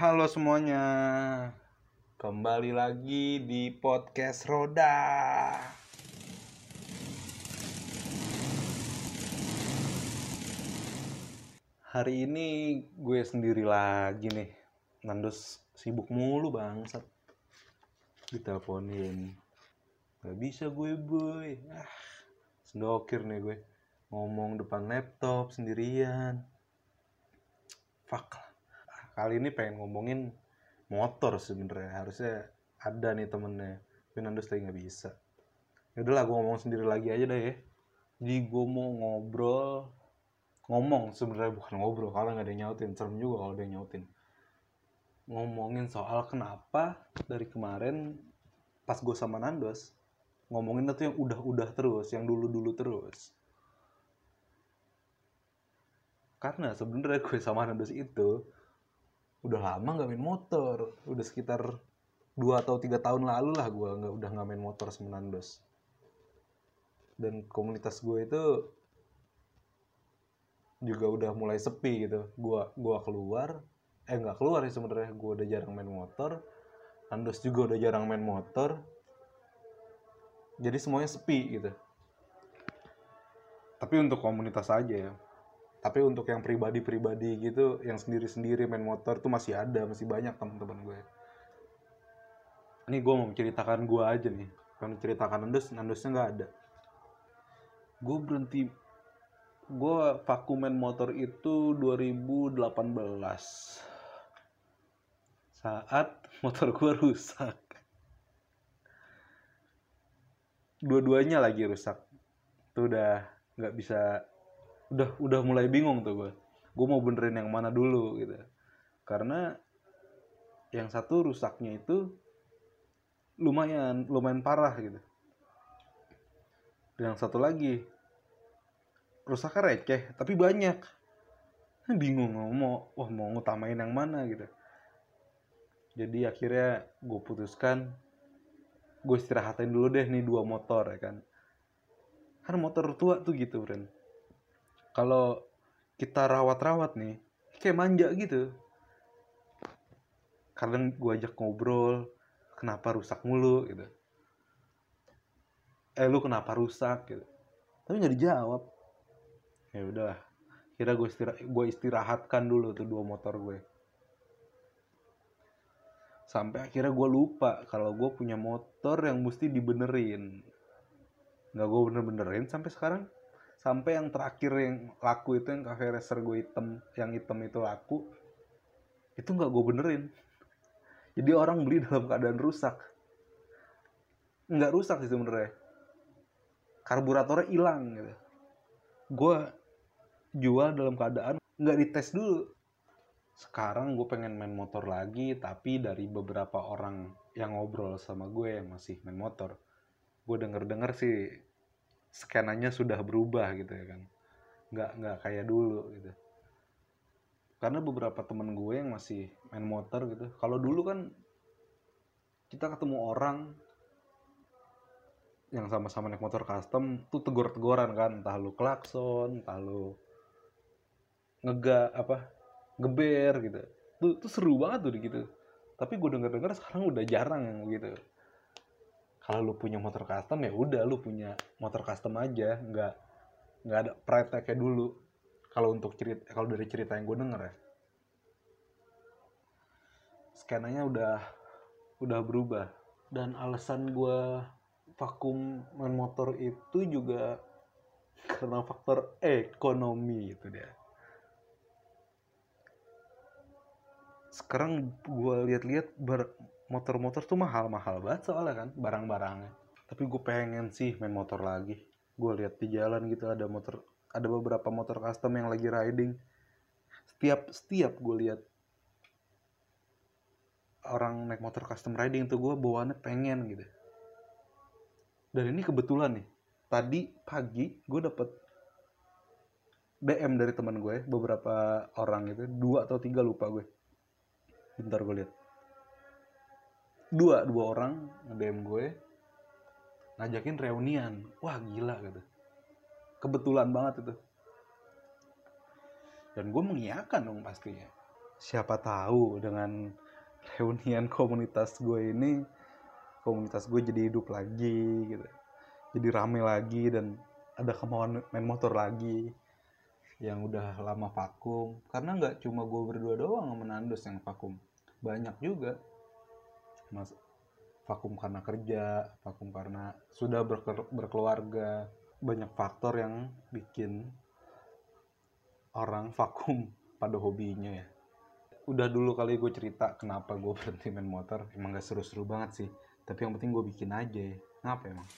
Halo semuanya, kembali lagi di podcast Roda. Hari ini gue sendiri lagi nih, Nandos sibuk mulu bangsat. Diteleponin, gak bisa gue boy. Ah, sendokir nih gue, ngomong depan laptop sendirian. Fuck kali ini pengen ngomongin motor sebenarnya. Harusnya ada nih temennya. Tapi Nandos lagi nggak bisa. Ya udahlah gue ngomong sendiri lagi aja deh ya. Jadi gue mau ngobrol ngomong sebenarnya bukan ngobrol. Kalau nggak ada nyautin serem juga kalau ada nyautin. Ngomongin soal kenapa dari kemarin pas gue sama Nandos ngomongin itu yang udah-udah terus yang dulu-dulu terus. Karena sebenarnya gue sama Nandos itu udah lama nggak main motor. Udah sekitar dua atau tiga tahun lalu lah gue nggak udah nggak main motor sama Nandos dan komunitas gue itu juga udah mulai sepi gitu. Gue gua keluar eh nggak keluar sih sebenarnya. Gue udah jarang main motor. Nandos juga udah jarang main motor. Jadi semuanya sepi gitu. Tapi untuk komunitas aja ya tapi untuk yang pribadi-pribadi gitu yang sendiri-sendiri main motor tuh masih ada masih banyak teman-teman gue. Ini gue mau menceritakan gue aja nih. Kalau menceritakan Nandos Nandosnya nggak ada. Gue berhenti gue vakum main motor itu 2018 saat motor gue rusak. Dua-duanya lagi rusak. Tuh udah nggak bisa udah udah mulai bingung tuh gue gue mau benerin yang mana dulu gitu. Karena yang satu rusaknya itu lumayan lumayan parah gitu. Yang satu lagi rusaknya receh tapi banyak. Bingung mau wah mau ngutamain yang mana gitu. Jadi akhirnya gue putuskan gue istirahatin dulu deh nih dua motor ya kan. Kan motor tua tuh gitu friend kalau kita rawat-rawat nih kayak manja gitu. Kadang gue ajak ngobrol kenapa rusak mulu gitu. Eh lu kenapa rusak gitu. Tapi nggak dijawab. Ya udah kira gue istirahat gue istirahatkan dulu tuh dua motor gue sampai akhirnya gue lupa kalau gue punya motor yang mesti dibenerin. Nggak gue bener-benerin sampai sekarang sampai yang terakhir yang laku itu yang cafe racer gue hitam yang hitam itu laku itu nggak gue benerin. Jadi orang beli dalam keadaan rusak. Nggak rusak sih sebenarnya. Karburatornya hilang gitu. Gue jual dalam keadaan nggak dites dulu. Sekarang gue pengen main motor lagi tapi dari beberapa orang yang ngobrol sama gue yang masih main motor gue denger denger sih skenanya sudah berubah gitu ya kan. Nggak nggak kayak dulu gitu. Karena beberapa temen gue yang masih main motor gitu kalau dulu kan kita ketemu orang yang sama-sama naik motor custom tuh tegur-teguran kan. Entah lu klakson entah lu ngega apa geber gitu. Tuh, tuh seru banget tuh gitu. Tapi gue denger-denger sekarang udah jarang gitu kalau lu punya motor custom ya udah lu punya motor custom aja. Nggak nggak ada pride kayak dulu. Kalau untuk cerita kalau dari cerita yang gue denger ya. Skenanya udah udah berubah. Dan alasan gue vakum main motor itu juga karena faktor ekonomi itu dia. Sekarang gue lihat-lihat motor-motor tuh mahal-mahal banget soalnya kan barang-barangnya. Tapi gue pengen sih main motor lagi. Gue lihat di jalan gitu ada motor ada beberapa motor custom yang lagi riding. Setiap setiap gue lihat orang naik motor custom riding tuh gue bawaannya pengen gitu. Dan ini kebetulan nih tadi pagi gue dapet DM dari teman gue beberapa orang itu dua atau tiga lupa gue bentar gue lihat dua dua orang nge-DM gue ngajakin reunian. Wah gila gitu. Kebetulan banget itu. Dan gue mengiyakan dong pastinya. Siapa tahu dengan reunian komunitas gue ini komunitas gue jadi hidup lagi gitu. Jadi rame lagi dan ada kemauan main motor lagi yang udah lama vakum. Karena nggak cuma gue berdua doang sama Nandos yang vakum. Banyak juga mas vakum karena kerja vakum karena sudah berkeluarga. Banyak faktor yang bikin orang vakum pada hobinya ya. Udah dulu kali gue cerita kenapa gue berhenti main motor emang gak seru-seru banget sih. Tapi yang penting gue bikin aja ya. Ngapa emang